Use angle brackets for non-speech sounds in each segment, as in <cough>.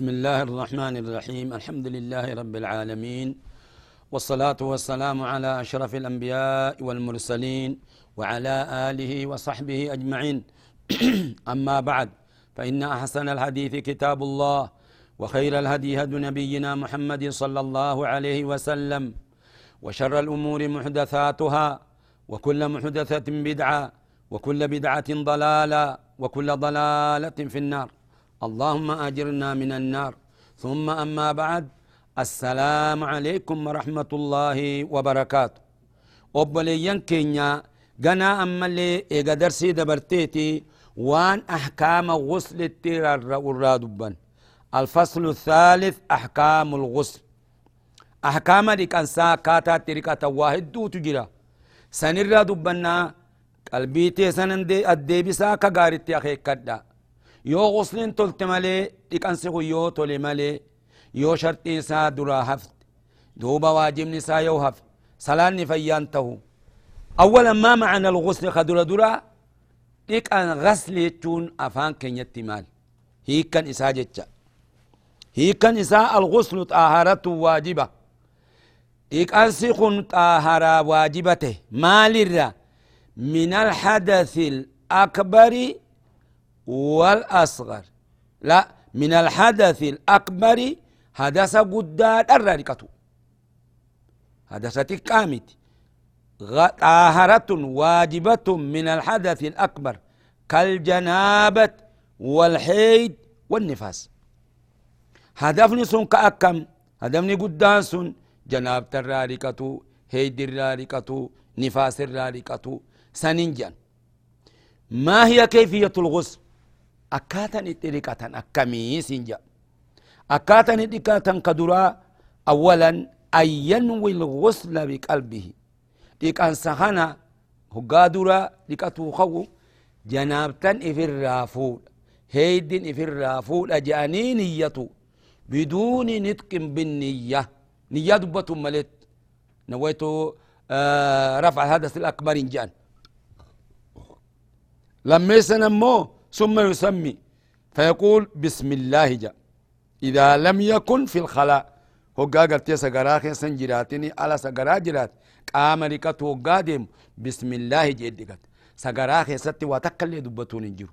بسم الله الرحمن الرحيم. الحمد لله رب العالمين. والصلاة والسلام على أشرف الأنبياء والمرسلين وعلى آله وصحبه أجمعين. <clears throat> أما بعد فإن أحسن الحديث كتاب الله وخير الهدي هدي نبينا محمد صلى الله عليه وسلم وشر الأمور محدثاتها وكل محدثة بدعة وكل بدعة ضلالة وكل ضلالة في النار. اللهم أجرنا من النار. ثم أما بعد السلام عليكم ورحمة الله وبركاته. أبليين كينيا جنا أما اللي إيجا درسي دبرتيتي وان أحكام غسل التير الرادبان الفصل الثالث أحكام الغسل. أحكام دي كان ساكاتا تريكا واحد دو تجرا. سنرى دبنا قلبيتي سنن دي الديبي ساكا غارتي أخي كدا. Guslin tolte malee dhiqansi kun yoo tole malee yoo sharxii isaa duraa hafte duuba waajibni isaa yoo hafe salaanni fayyaan tahu أولا ما معنى الغسل خدرة درا أن غسل يتون أفان كن يتمال هي كان إساء هي كان إساء الغسل طهارة واجبة. ديك أنسخن طهارة واجبته. مال من الحدث الأكبر والأصغر. لا من الحدث الأكبر حدث قداد الرارقة حدثت كامت طاهرة واجبة من الحدث الأكبر كالجنابة والحيد والنفاس. هدفني سن كأكم. هدفني قدان سن. جنابة الرارقة هيد الرارقة نفاس الرارقة سننجن ما هي كيفية الغسل؟ Siin jedha akkaataan itti dhiqatan ka duraa awwalan an yanwi lghusla biqalbihi dhiqansa kana hoggaa dura dhiqatuu qabu janaabtan ifirraa fuudha heeydin ifirraa fuudha je'anii niyyatu biduuni nitqin binniyya niyyaa dubbatun malet nawaitu رفع الحدث الأكبر جان لما يسنمو ثم يسمي. فيقول بسم الله جاء إذا لم يكن في الخلاء هقا قلت سقرا خيسن جراتني على سقرا جرات. قام ديم. بسم الله جدقت سقرا خيستي وتقل دبتون إنجرو.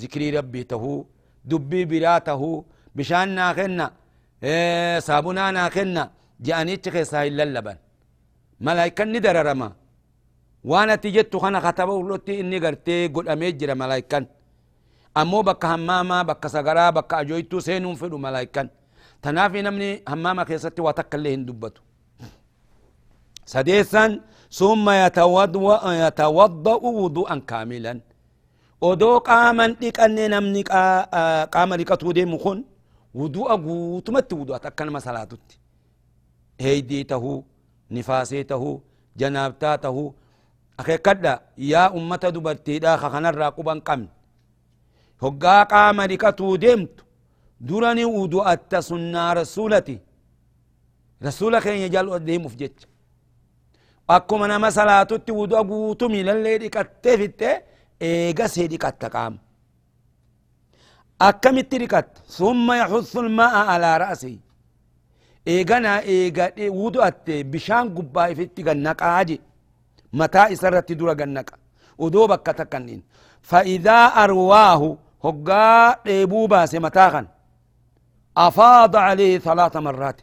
ذكري ربي تهو دبي براته بشان ناخنا إيه صابونا ناخنا جاني خيسا إلا اللبن. ملايكا ندر رما وأنا تجت خنا خطبه ولوتي إني قرتي قل أميجر ملايكا. Bakka hammaamaa bakka sagaraa bakka ajoytuu seenuun fedhu malaayikan tanaaf namni hammaama keessatti waa takka illee hin dubbatu sadeessan summa yatawadda'u wudu'an kaamilan odoo qaaman dhiqanne namni qaama dhiqatuu deemu kun wudu'a guutumatti wudu'ata akka nama salaatutti heeydii tahuu nifaasee tahuu janaabtaa tahuu akeekkadha yaa ummata dubartiidha ka kanarraa quban qabne hoggaa qaama dhiqatuu deemtu. Durani udu'atta sunnaa rasuulati. Rasuula keenya jal deemuuf jecha. Akkuma nama salaatutti wudu'a guutumi lallee dhiqattee fitte eegasee dhiqatta qaama. Akkamitti dhiqatta? Summa yaxusu lma'a alaa ra'asii eeganaa eegadhe wudu'atte bishaan gubbaa ifitti gannaqaa je. Mataa isarratti dura gannaqa. Udoo bakka takkan dhiin fa'idaa arwaahu هقا ديبوبا سمتاخن أفاض عليه ثلاث مرات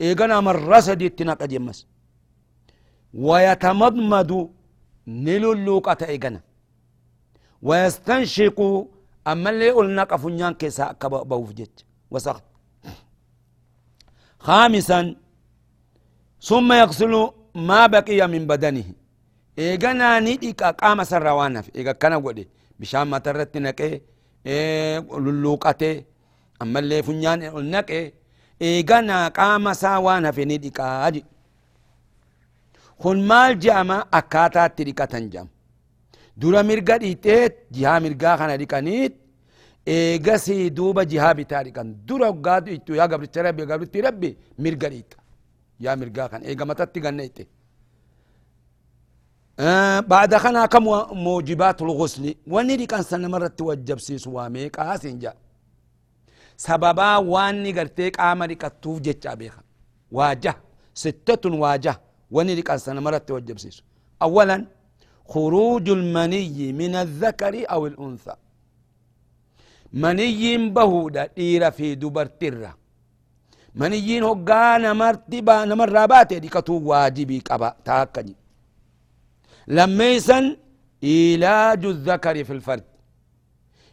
إيقنا مرة سديت تنقى جمس ويتمضمد نللوقة إيقنا ويستنشق أما اللي قلنا قفنيان كيسا بوف جج وسخط خامسا ثم يغسل ما بقي من بدنه eeganaa ni dhiqa qaama sarraa waan hafe eega akkana godhe. Bishaan lulluuqatee ammallee funyaan ol naqee eeganaa qaama isaa waan hafe ni dhiqaa jedhe kun maal je'ama akkaataatti dhiqatan jedhama dura mirga dhiixeet jihaa mirgaa kana dhiqaniit eegasii duuba jihaa bitaa dhiqan dura hoggaa dhiixu yaa gabricha rabbi gabritti rabbi mirga dhiixa yaa mirgaa kana eega matatti ganna dhixe بعد خنا كم موجبات الغسل. وني كان سنة مرة توجب سيس وامي قاسين جا سببا واني قرتيك آمري كتوف جتشا بيخا واجه. ستة واجه. وني كان سنة مرة توجب سيس أولا خروج المني من الذكر أو الأنثى. مني بهودا إيرا في دبر ترة منيين هقانا مرتبا نمر راباتي دي كتو واجبي كبا تاكني. لميسا إيلاج الذكر في الفرد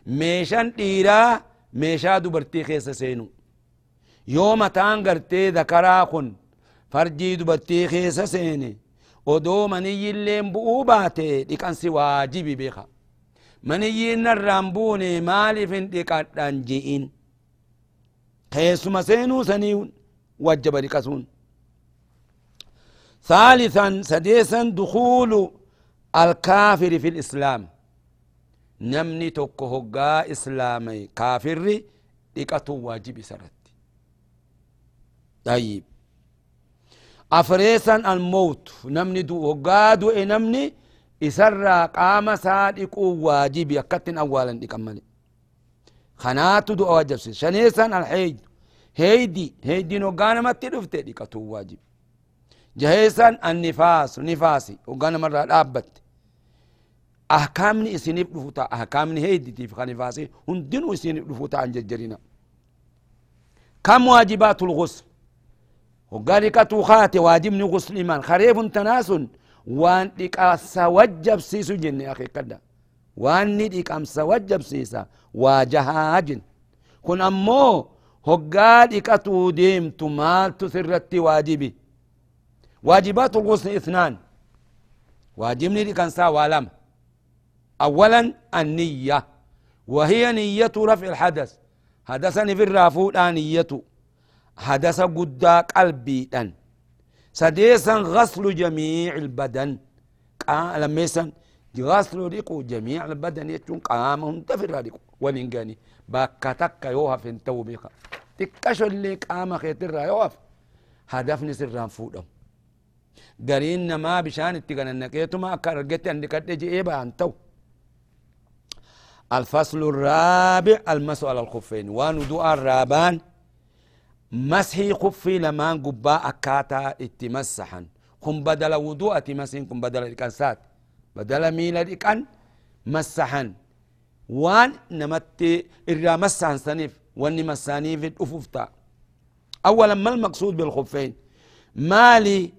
ميشان إيرا ميشا دبرتي خيس سينو يوم تانغرتي ذكرا خن فرجي دبرتي خيس سيني ودو مني اللين بؤو باتي ديكانسي واجبي بيخا مني نرامبوني مالي فين ديكاتان جئين خيسما سينو سنيون وجب ديكاسون ثالثا سديسا دخول الكافر في الإسلام. نمني توكو هقا إسلامي. كافر ديكاتو واجب سرت طيب. أفريسا الموت. نمني دو هقا دو نمني. إسرى قام صادق واجب يكتن أولا ديكمالي خناتو دو واجب شنيسا الحيد. هيدي. هيدي نوغانا ما تدفت ديكاتو واجب جهيسا النفاس. نفاسي. وقانا مرة دابت. أحكامني إسنب دفوتا أحكامني هيدي تيف خنفاسي هندنو إسنب دفوتا عن ججرنا كم واجبات الغسل؟ وقال كتو خاتي واجبني غسل إيمان. خريف تناس وان ديك سوجب سيسو جن أخي كدا. وان ديك أم سوجب سيسا واجهاجن كن أمو هقال إكتو ديمتو مالتو سرتي واجبي. واجبات الغسل إثنان. واجبني دي اولا النية وهي نية رفع الحدث. حدثني في الرافود نية. حدث قد قلبي دن. سديسا غسل جميع البدن. لما يسن غسل ريقو جميع البدن يتون قامهم تفر ريقو. ولنغاني باكتك يوهف انتو بيخا تكشو اللي قام خيتر يوهف. هدفني سران فودهم قرين ما بشان اتقن النكيتو ما كرقت عندك تجي إيه أنتو. الفصل الرابع المسح على الخفين. وندوء الرابان مسحي خفي لما قبا أكاتا اتمسحا كن بدل وضوء تمسحين كن بدل الكنسات بدل ميل الإكان مسحا وان نمت إرى مسحا سنيف وان مسانيف الأفوفتا أولا ما المقصود بالخفين؟ مالي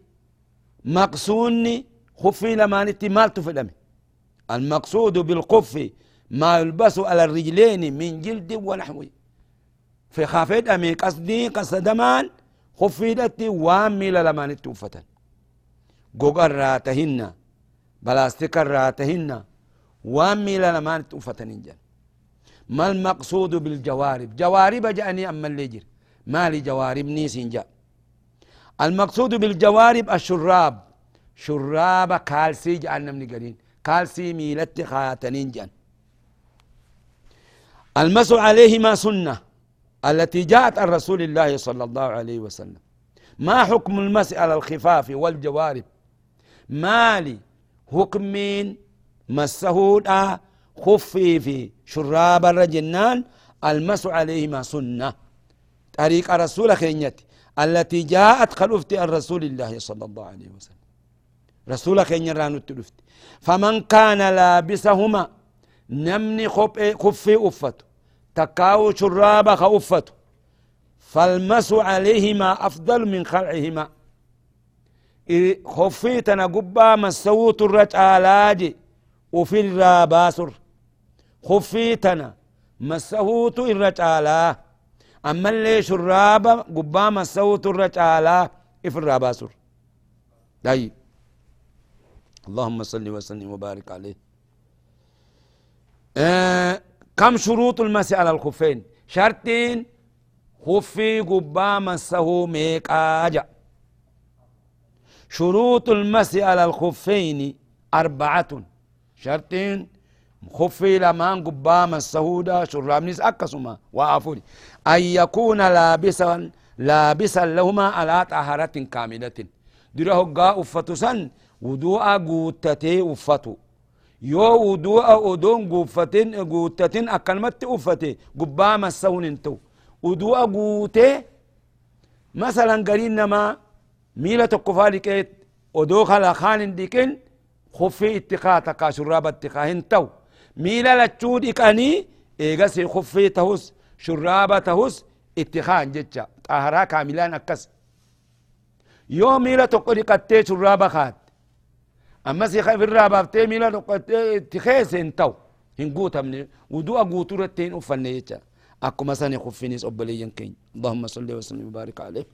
مقصوني خفي لما نتي مال تفلمي المقصود بالخف ما يلبس على الرجلين من جلد ونحوه. في خافيت أمي قصدي قصدمان خفي دتي وامي لما نتي وفتن جوجر راتهن بلاستيك راتهن وامي لما نتي وفتن جن ما المقصود بالجوارب؟ جوارب جاني أما اللي جر مالي جوارب نيسين جا المقصود بالجوارب الشراب. شراب كالسي جعلنا من قرين. كالسي ميلت خاتنين جان المس عليهما سنة التي جاءت عن رسول الله صلى الله عليه وسلم. ما حكم المس على الخفاف والجوارب؟ مالي حكم مسه خفي في شراب الرجنان. المس عليهما سنة. طريق رسول خينيتي. التي جاءت خلفت عن رسول الله صلى الله عليه وسلم. رسول خين رانو تلفت. فمن كان لابسهما نمني خفي أفته. تكاو شراب خفته فالمس عليهما أفضل من خلعهما. خفيتنا قبا مسوت الرجالاج وفي الراباسر. خفيتنا مسهوت الرجالا أما اللي شراب قبا مسوت الرجالا في الراباسر. طيب. اللهم صل وسلم وبارك عليه. آه كم شروط المسح على الخفين؟ شرطين. خفي قبا مسه ميقاجا شروط المسح على الخفين أربعة. شرطين. خفي لمان قبا مسه دا شرامنيس أكسما وعفوري أن يكون لابسا لابسا لهما على طهارة كاملة. دره قا أفتسن ودوء قوتتي أفتو. Yoo udu'a odoon guuffatin guuttatin akkanumatti uffate gubbaa massahun hin ta'u udu'a guutee masalan gariin namaa miila tokko faa dhiqee odoo kala kaan hin dhiqin kuffii itti kaa takkaa shurraaba itti kaa hin ta'u miila lachuu dhiqanii eegas kuffii tahus shurraaba tahus itti kaan jecha xaharaa kaamilaan akkas yoo miila tokko dhiqattee shurraaba kaat أما سي خايف الرابع بتي ميلا تخيس انتو. هنقو تمني ودو أقوتو رتين أفني يجا. أكو مثلا خفينيس أبلي ينكين. اللهم صل وسلم وبارك عليه.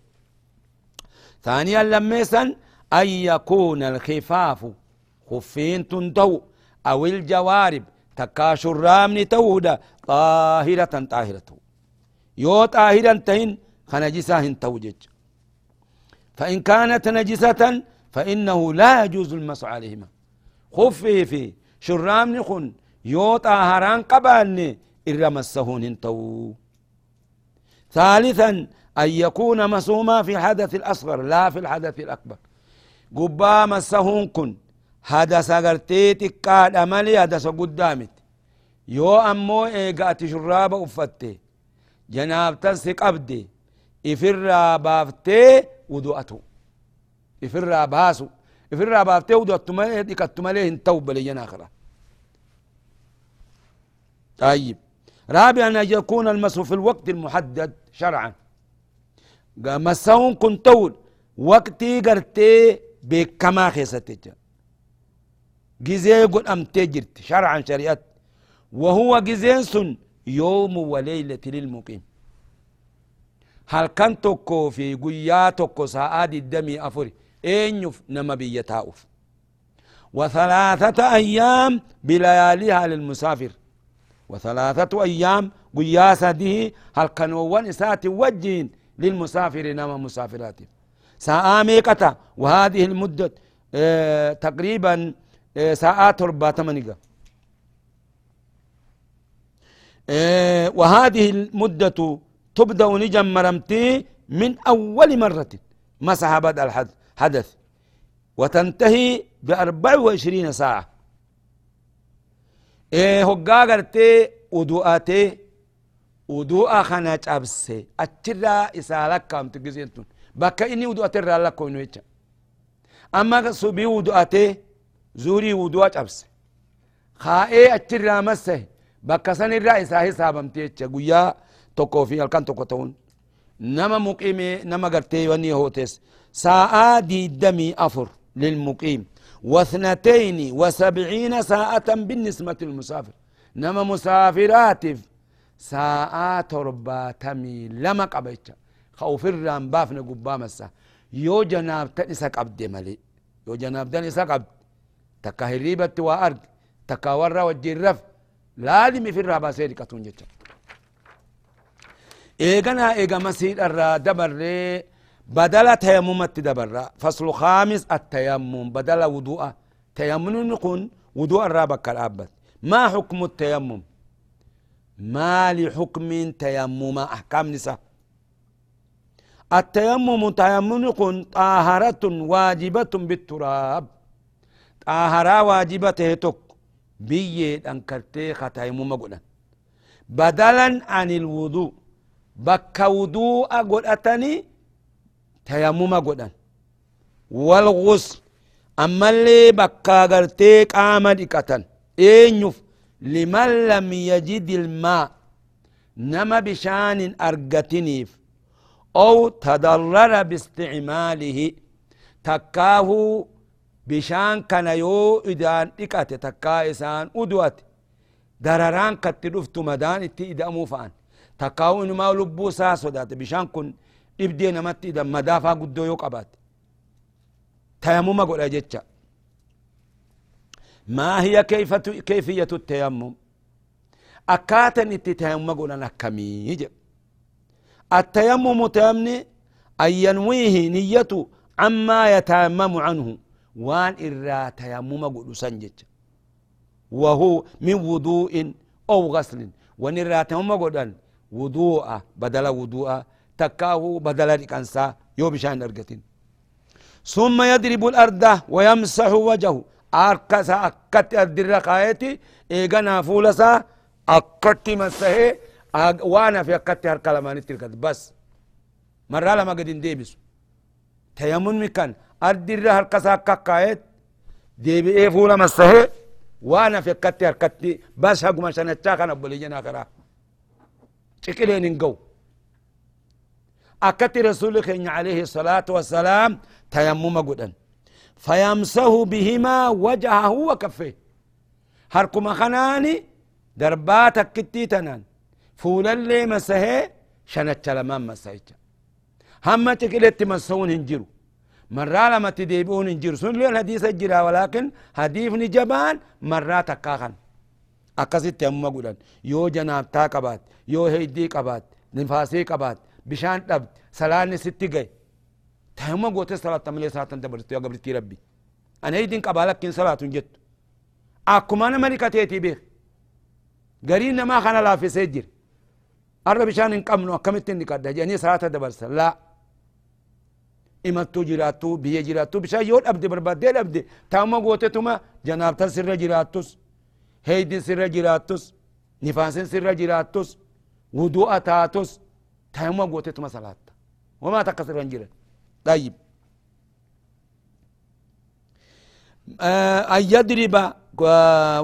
ثانيا لميسا أن يكون الخفاف خفين تنتو أو الجوارب تكاشر رامني تودا طاهرة طاهرة. يو طاهرة تهين خنجسا هنتو جج فإن كانت نجسة فإنه لا يجوز المسح عليهما. خفي في شرام نخن يوطا هران قبالني إرى مسهون انتو ثالثا أن يكون مسوما في الحدث الأصغر لا في الحدث الأكبر. قبا مسهون كن. حدث أغرتي تكاد أملي حدث قدامت. يو أمو إيقات شراب أفتي جناب تنسك أبدي إفر بافتي ودوأته. Ifirraa baasu ifirraa baaftee udattu malee dhiqattu malee hin ta'u baliyyan akhira طيب رابعا أن يكون المسح في الوقت المحدد شرعا. مسون كن تول وقتي قرتي بكما خيستك. جزي قل أم تجرت شرعا شريعت وهو جزين سن يوم وليلة للمقيم. هل كان توكو في قياتوكو ساعات الدمي أفري؟ Eenyuf nama biyya وثلاثة أيام بلياليها للمسافر. وثلاثة أيام قياسة ديه هل كانوا وجين للمسافر نما مسافرات قطع وهذه المدة آه تقريبا آه ساعات ربع ثمانية آه وهذه المدة تبدأ نجم مرمتي من أول مرة. مسح بدأ الحد. حدث وتنتهي بأربع وعشرين ساعة. إيه هقا قرتي ودوءاتي ودوء خنا جابسي. أترى إسالك كام تجزينتون بكا إني ودوء ترى لك كوينويتشا أما سبي ودوءاتي زوري ودوء جابسي. خائي أترى مسه بكا سن الرئيس حسابمتي قويا توكو في الكان توكو نما مقيمي نما قرتي وني هوتس ساعة دي دمي أفر للمقيم. واثنتين وسبعين ساعة بالنسبة للمسافر. نما مسافرات ساعة ترباتمي لما قبيتش خوف الرام بافنا قبام السا يو جناب تنسى قبد ملي. يو جناب تنسى قبد تكا هريبة وأرض تكا ورا وجرف لازم في الرابع سيري كتون جتا إيغانا إيغا مسيد الرا دبر بدل تيمم تدبر فصل خامس التيمم. بدل وضوء. تيمم نكون وضوء الرابك الأبد. ما حكم التيمم؟ ما لحكم تيمم؟ أحكام نساء. التيمم تيمم يكون طاهرة واجبة بالتراب. طاهرة واجبة تك بيه أنكرتي ختيمم قلنا. بدلا عن الوضوء. بك وضوء قلتني تيمم قدن والغسل أما اللي بكا غرتي قام دكتن إينيف لمن لم يجد الماء نما بشان أرقتنيف أو تضرر باستعماله تكاه بشان كان يو إدان إكات تكا إسان أدوات درران كتلفت مدان إتي إدامو فان تكاو إنما بشان كن dhibdee namatti madaafaa guddoo yoo qabaate tayamuma godha jecha. ما هي كيف كيفية التيمم أكاتا التيمم قولنا كميج التيمم تيمني أن ينويه نيته عما يتيمم عنه وان إرى تيمم قول سنجج وهو من وضوء أو غسل وان إرى تيمم وضوء بدل وضوء تكاه بدل الإنسا يو بشان أرقتين ثم يضرب الأرض ويمسح وجهه. أركس أكت الدر قايتي إيغانا فولسا أكت مسحه وأنا في أكت هركلمان تلك بس مرة لما قد ديبس تيمون مكان الدر هركس أكت ديبي إيه فولا مسحه وأنا في أكت هركت بس حق ما شنتشاكنا بوليجنا خرا. تكلين نقو أكت رسول عليه الصلاة والسلام تيمم قدن. فيمسه بهما وجهه وكفيه هركما خناني دربات كتي تنان. فول اللي مسه شنت لمان مسهيك هم تكلت مسون هنجرو مرة لما تديبون هنجرو سن لي الحديث الجرا ولكن حديث نجبان مرة تكاخن akkasitti amma godhan yoo janaabtaa qabaat yoo heeddii qabaat nifaasii qabaat bishaan dhabd salaanni sitti gaye تهما قوت صلاة تملي صلاة دبرت يا قبرتي ربي أنا يدين قبالك كن صلاة جت أكما أنا ملكة تيتي بيخ قرين ما خنا لا في سجر أرى بشان إنكمنو أكمت نكاد يعني صلاة دبرت لا. إمتو جراتو بيه جراتو بشا يول أبدي بربادي أبدي. تهما قوت تما جناب سر جراتوس هيدين سر جراتوس نفاسين سر جراتوس وضوء تاتوس تهما قوت تما صلاة وما تكسر جرات طيب. آه أن يضرب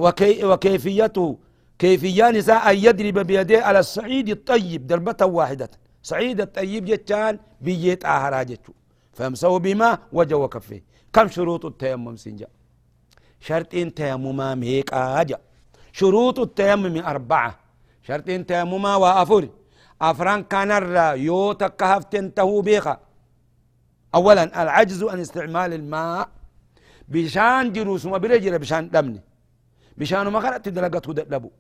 وكي وكيفيته كيفية نساء أن يضرب بيديه على الصعيد الطيب ضربة واحدة. صعيد الطيب جتان بيت آهرا جتو. فامسوا بما وجه وكفيه كم شروط التيمم سنجا؟ شرطين تيمما ميك آجا. شروط التيمم أربعة. شرطين تيمما وأفر. أفران كان الرا يو تكهفتن تهو بيخا. اولا العجز عن استعمال الماء بشان جروس ما برجل بشان دمني. بشان ما قرأت دلقته دلبو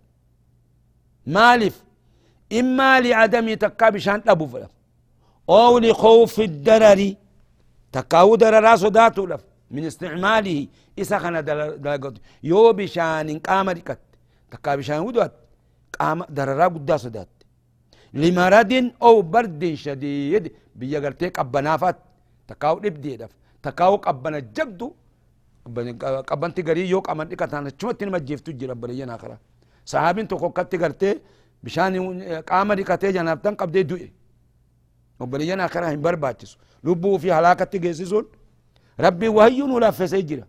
مالف إما لعدم تكا بشان دبو فلف. أو لخوف الدرر تكاو درر صداتو لف. من استعماله إسا خنا دلقته يو بشان قام ركت تكا بشان ودوات قام درر قد صدات لمرض أو برد شديد. بيقرتك أبنافات تكاو دبدي دف تكاو قبنا جبدو. قبنتي غري يو قمن دكتان چمت ما جفتو جرا برينا اخرا صحابين تو كت غرتي بشان قام دكتي جنابتن قبدي دوئي. وبرينا اخرا هم برباتس لبو في هلاكت جيسون ربي وهيون ولا فسجرا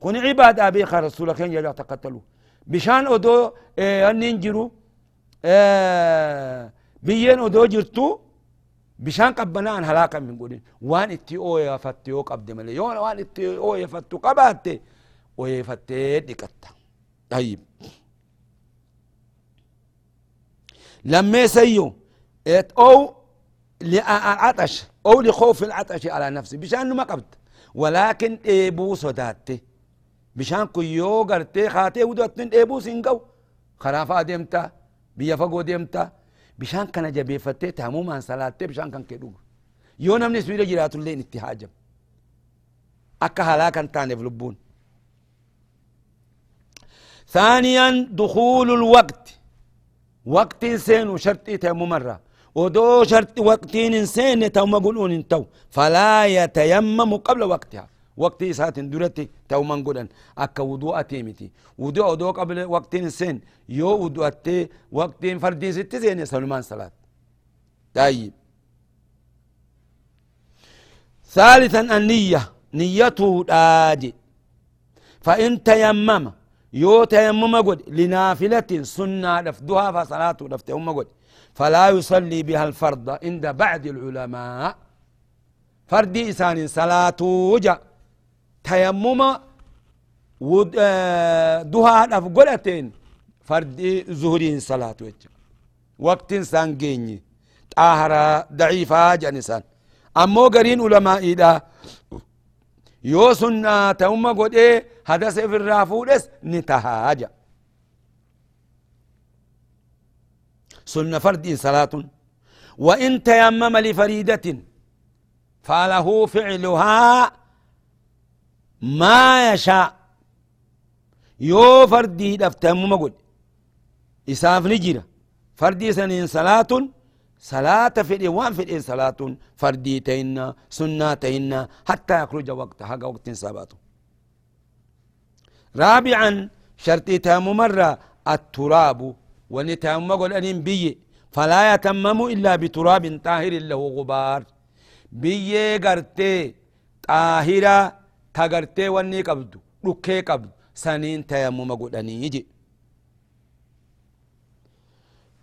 كون عباد ابي رسول الله يجا تقتلوا بشان اودو آه أنين جرو هلاكا من قولين وان اتي أو يفتي أو قبد ملي يون وان اتي أو يفتو قبات أو يفتي دكتا طيب لما يسيو ات أو لعطش أو لخوف العطش على نفسي بشان ما قبت ولكن ايبو صداتي بشان كيو قرتي خاتي ودوتن ايبو سنقو خرافة ديمتا بيفقو ديمتا بشان كان جبيفتي تماما صلاة بشان كان كدو يو نمني سويرة جرات اللين اتهاجم أكا هلاكا تاني فلبون ثانيا دخول الوقت وقت سين وشرط تيمم مرة ودو شرط وقت سين تيمم قلون انتو فلا يتيمم قبل وقتها وقت ساعة درتي تو من قدن أكا وضوء تيمتي. وضوء وضوء قبل وقت سن. يو وضوء تي وقت فردي ست زين سلمان صلاة. طيب. ثالثا النية. نيته داجي. فإن تيمم. يو تيمم قد. لنافلة سنة لفدها فصلاة لفتهم قد. فلا يصلي بها الفرض عند بعض العلماء. فردي إسان صلاة وجه. تيمم ود دها دف قلتين فرد زهرين صلاة وجه وقت سانجيني طاهرة ضعيفة جنسان أمو قرين علماء إذا yoo sunnaa ta'umma godhee hadasa ifirraa fuudhes ni tahaaja سنة فرد صلاة وإن تيمم لفريدة فله فعلها ما يشاء. يو فردي دفتم قل إساف نجرة فردي سنين صلاة صلاة في الإيوان في الإن صلاة فردي تينا سنة تينا حتى يخرج وقت حق وقت ساباته رابعا شرطي تام مرة التراب. ونتام قل أن بي فلا يتمم إلا بتراب طاهر له غبار. بي قرتي طاهرة قبض ركي قبض سنين تيمم قل أن يجي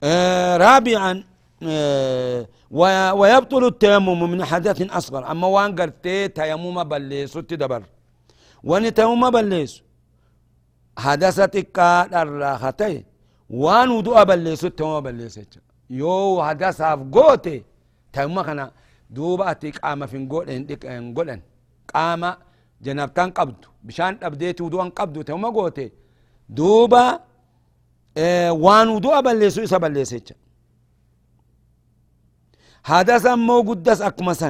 آه رابعا ويبطل التيمم من حدث أصغر أما وان قرتي تيمم بليسو تدبر وان تيمم بليسو حدثتك الراختي وان ودو بليسو تيمم بليسو يو حدثها فقوتي تيمم كان دوبا أتيك قام في نقولن قام جنابتان قبض بشان أبديت ودوان قبض تيمم قوتي دوبا آه وان ودو بليسو إسا بليسو هذا سمو قدس أكمسا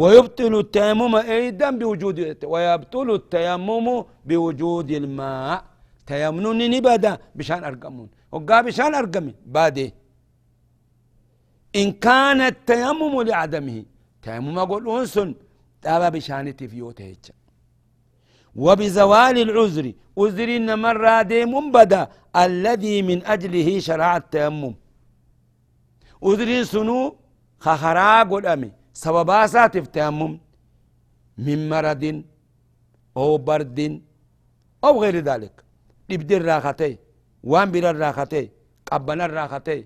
ويبطل التيمم أيضا بوجود ويبطل التيمم بوجود الماء. تيمم نبدا بشان أرقمون. وقا بشان أرقمي بادي إن كان التيمم لعدمه. تيمم أقول أنسن تابا بشان تفيوته وبزوال العذر عذر مر ديم بدا الذي من أجله شرع التيمم udriin sunuu kakaraa godhame sababaasaatiif tayammum min maradin oo bardin أو غير ذلك irraa katee waan bira irraa katee qabbana irraa katee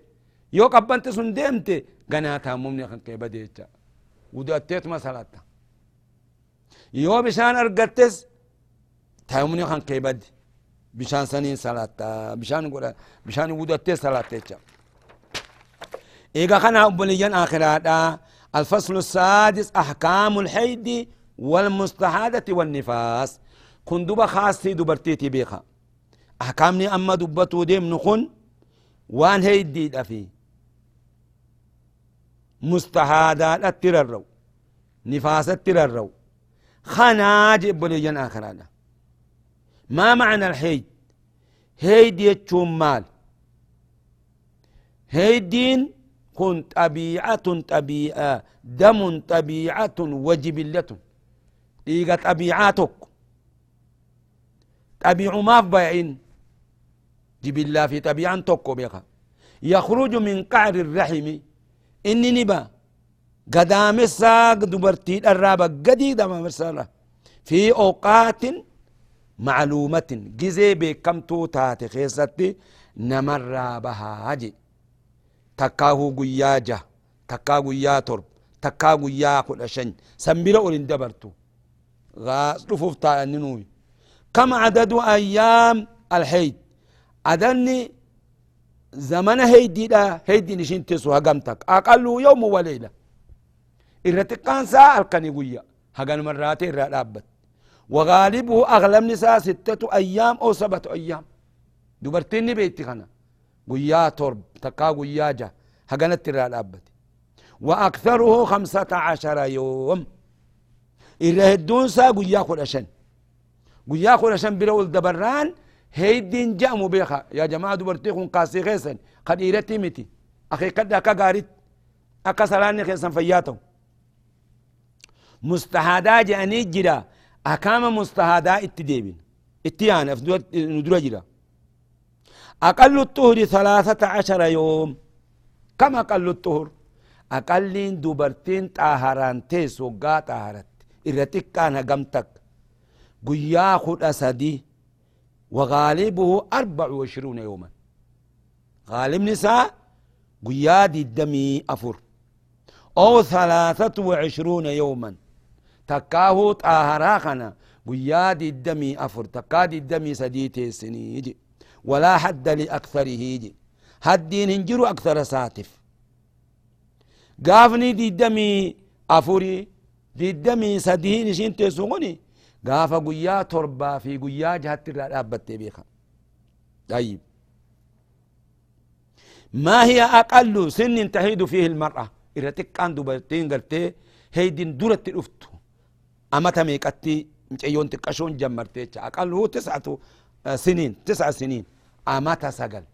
yoo qabbanti sun deemte ganaa tayammumni kan kee bishaan argattes tayammumni kan kee bade bishaan saniin salatta bishaan godha bishaan wudattee salatta jecha. إيغا خنا أبوليان آخراتا الفصل السادس أحكام الحيد والمستحادة والنفاس كن دوبا خاصي دوبرتيتي بيخا أحكامني أما دبتو ديم نخن وان هيدي دفي مستحادات التررو نفاس التررو خناج أبوليان آخراتا ما معنى الحيد؟ هيد يتشوم مال. هيدين كن طبيعة طبيعة دم طبيعة وجبلة. إيغا طبيعاتك طبيع ما بيعين. جبلا في طبيعة توكو بيخا يخرج من قعر الرحم. إني نبا. قدام الساق دبرتي الرابة قدي دام مرسالة. في أوقات معلومة جزي بكم توتات خيستي نمر بها takkaahu guyyaa jaha takkaa guyyaa torba takkaa guyyaa kudha shan sanbira olin dabartu dhufuuf taa'anni nuyi كم عدد أيام الحيد؟ عدني زمن هيدي لا هيدي نشين تسو هقمتك أقل يوم وليلة. إرتقان ساعة القني قوية هقن مرات الرابط وغالبه أغلب نساء ستة أيام أو سبعة أيام دبرتني بيتي خنا قويا ترب تقا قويا جا هقنت الرابط وأكثره خمسة عشر يوم إذا هدون سا قويا خلشن قويا خلشن بلول دبران هيدين جامو بيخا يا جماعة دبرتيكم قاسي خيسن قد إيرتي متي أخي قد أكا قارت أكا سلاني خيسن فياتو مستحادا جاني جرا. أكام مستحادا اتديبين اتيانا ندرا جرا. أقل الطهر ثلاثة عشر يوم. كم أقل الطهر؟ أقل دبرتين طاهران تيس وقا طاهرت. إرتك كان قمتك. قيا خد أسدي. وغالبه أربع وعشرون يوما. غالب نساء قيا دي الدمي أفر. أو ثلاثة وعشرون يوما. تكاه طاهراخنا قيا دي الدمي أفر. تكاد الدمي سديتي سنيجي ولا حد لأكثره جي هدين هنجرو أكثر ساتف. قافني دي دمي أفوري. ديدمي سدين شين تسوني غافا قويا تربا في قويا جهت الرابط بيخا. طيب. ما هي أقل سن تهيد فيه المرأة؟ إذا تكان دوبرتين قرتي. هيدين دورة الأفتو أما تميكتي مجيون تكشون جمرتي أقل هو تسعة سنين تسع سنين أما تسقل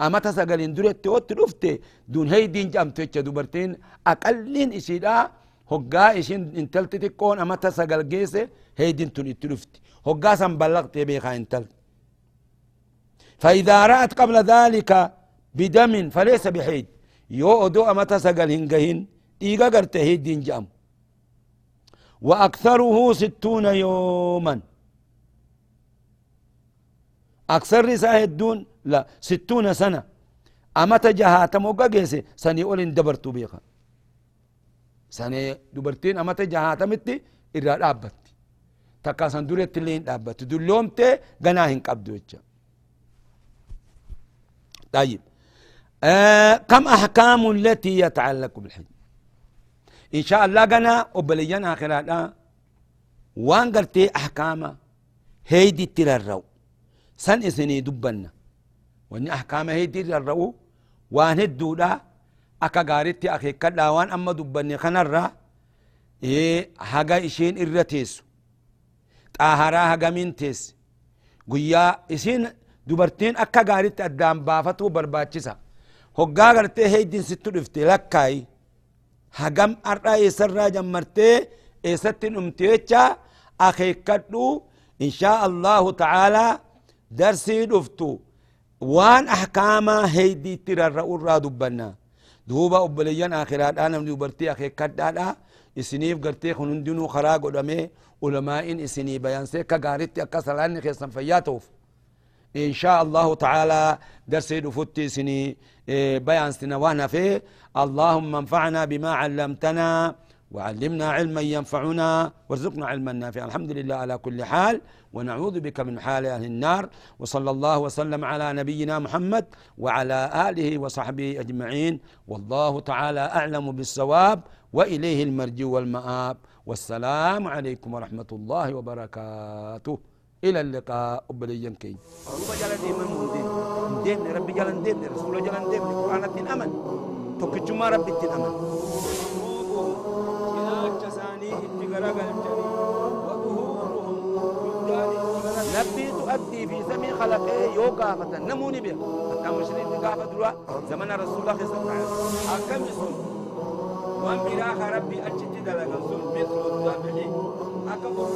أما تسقل إن دورة الأفتو دون هيدين جمتي دوبرتين أقلين إشيدا hoggaa ishin intalti xiqqoon amata sagal geesse heydin tun itti dhufti. Hoggaa san ballaqxee beekaa intalti. فإذا رأت قبل ذلك بدم فليس بحيد يو أدو أمتا سقل هنجهن إيغا قرت هيدين جام وأكثره ستون يوما. أكثر رساه الدون؟ لا ستون سنة. أمتا جهاتا موقع جيسي سني أولين دبرتو بيخا سنة دبرتين أمتا جهاتمتي إرى دابتي. تكا سندورة اللين دابتي. دلومتي غناهن قبدو طيب. آه كم أحكام التي يتعلق بالحج؟ إن شاء الله قنا وبلينا آخرات وان قلتي أحكام هيدي تلرو سن إسني دبنا. واني أحكام هيدي تلرو وان هدودا أكا قارتي أخي كلا. وان أما دبني خنرا. إيه هاقا إشين إرتيسو طاهرا هاقا من تيس قويا إسين dubartiin akka gaaritti addaan baafatuu barbaachisa hoggaa gartee heydin sittu dhufte lakkaayi hagam har'aa eessarraa jammartee eessatti dhumte jecha akeekkadhu inshaa allahu ta'aalaa darsii dhuftu waan ahkaamaa heydiitti rarra'urraa dubbanna duuba obboleeyyan akhiraadhaa namni dubartii akeekkadhaadha isiniif gartee kun hundinuu karaa godhamee ulamaa'in isinii bayansee akka gaaritti akka salaanni keessan fayyaa ta'uuf شاء الله تعالى درس دفتي سني بيان سنوانا فيه اللهم انفعنا بما علمتنا وعلمنا علما ينفعنا وارزقنا علما نافعا. الحمد لله على كل حال ونعوذ بك من حال أهل النار. وصلى الله وسلم على نبينا محمد وعلى آله وصحبه أجمعين. والله تعالى أعلم بالصواب وإليه المرجو والمآب. والسلام عليكم ورحمة الله وبركاته. إلى اللقاء. أبليا كي. الدين أمن توكجما ربي الدين أمن نبي تؤدي في زمن خلقه يوقع فتن نموني بها حتى مشرين قافة دروا زمن رسول الله صلى الله عليه وسلم أكم يسون وان براخ ربي أجد دلقا سن مثل الذبح أكبر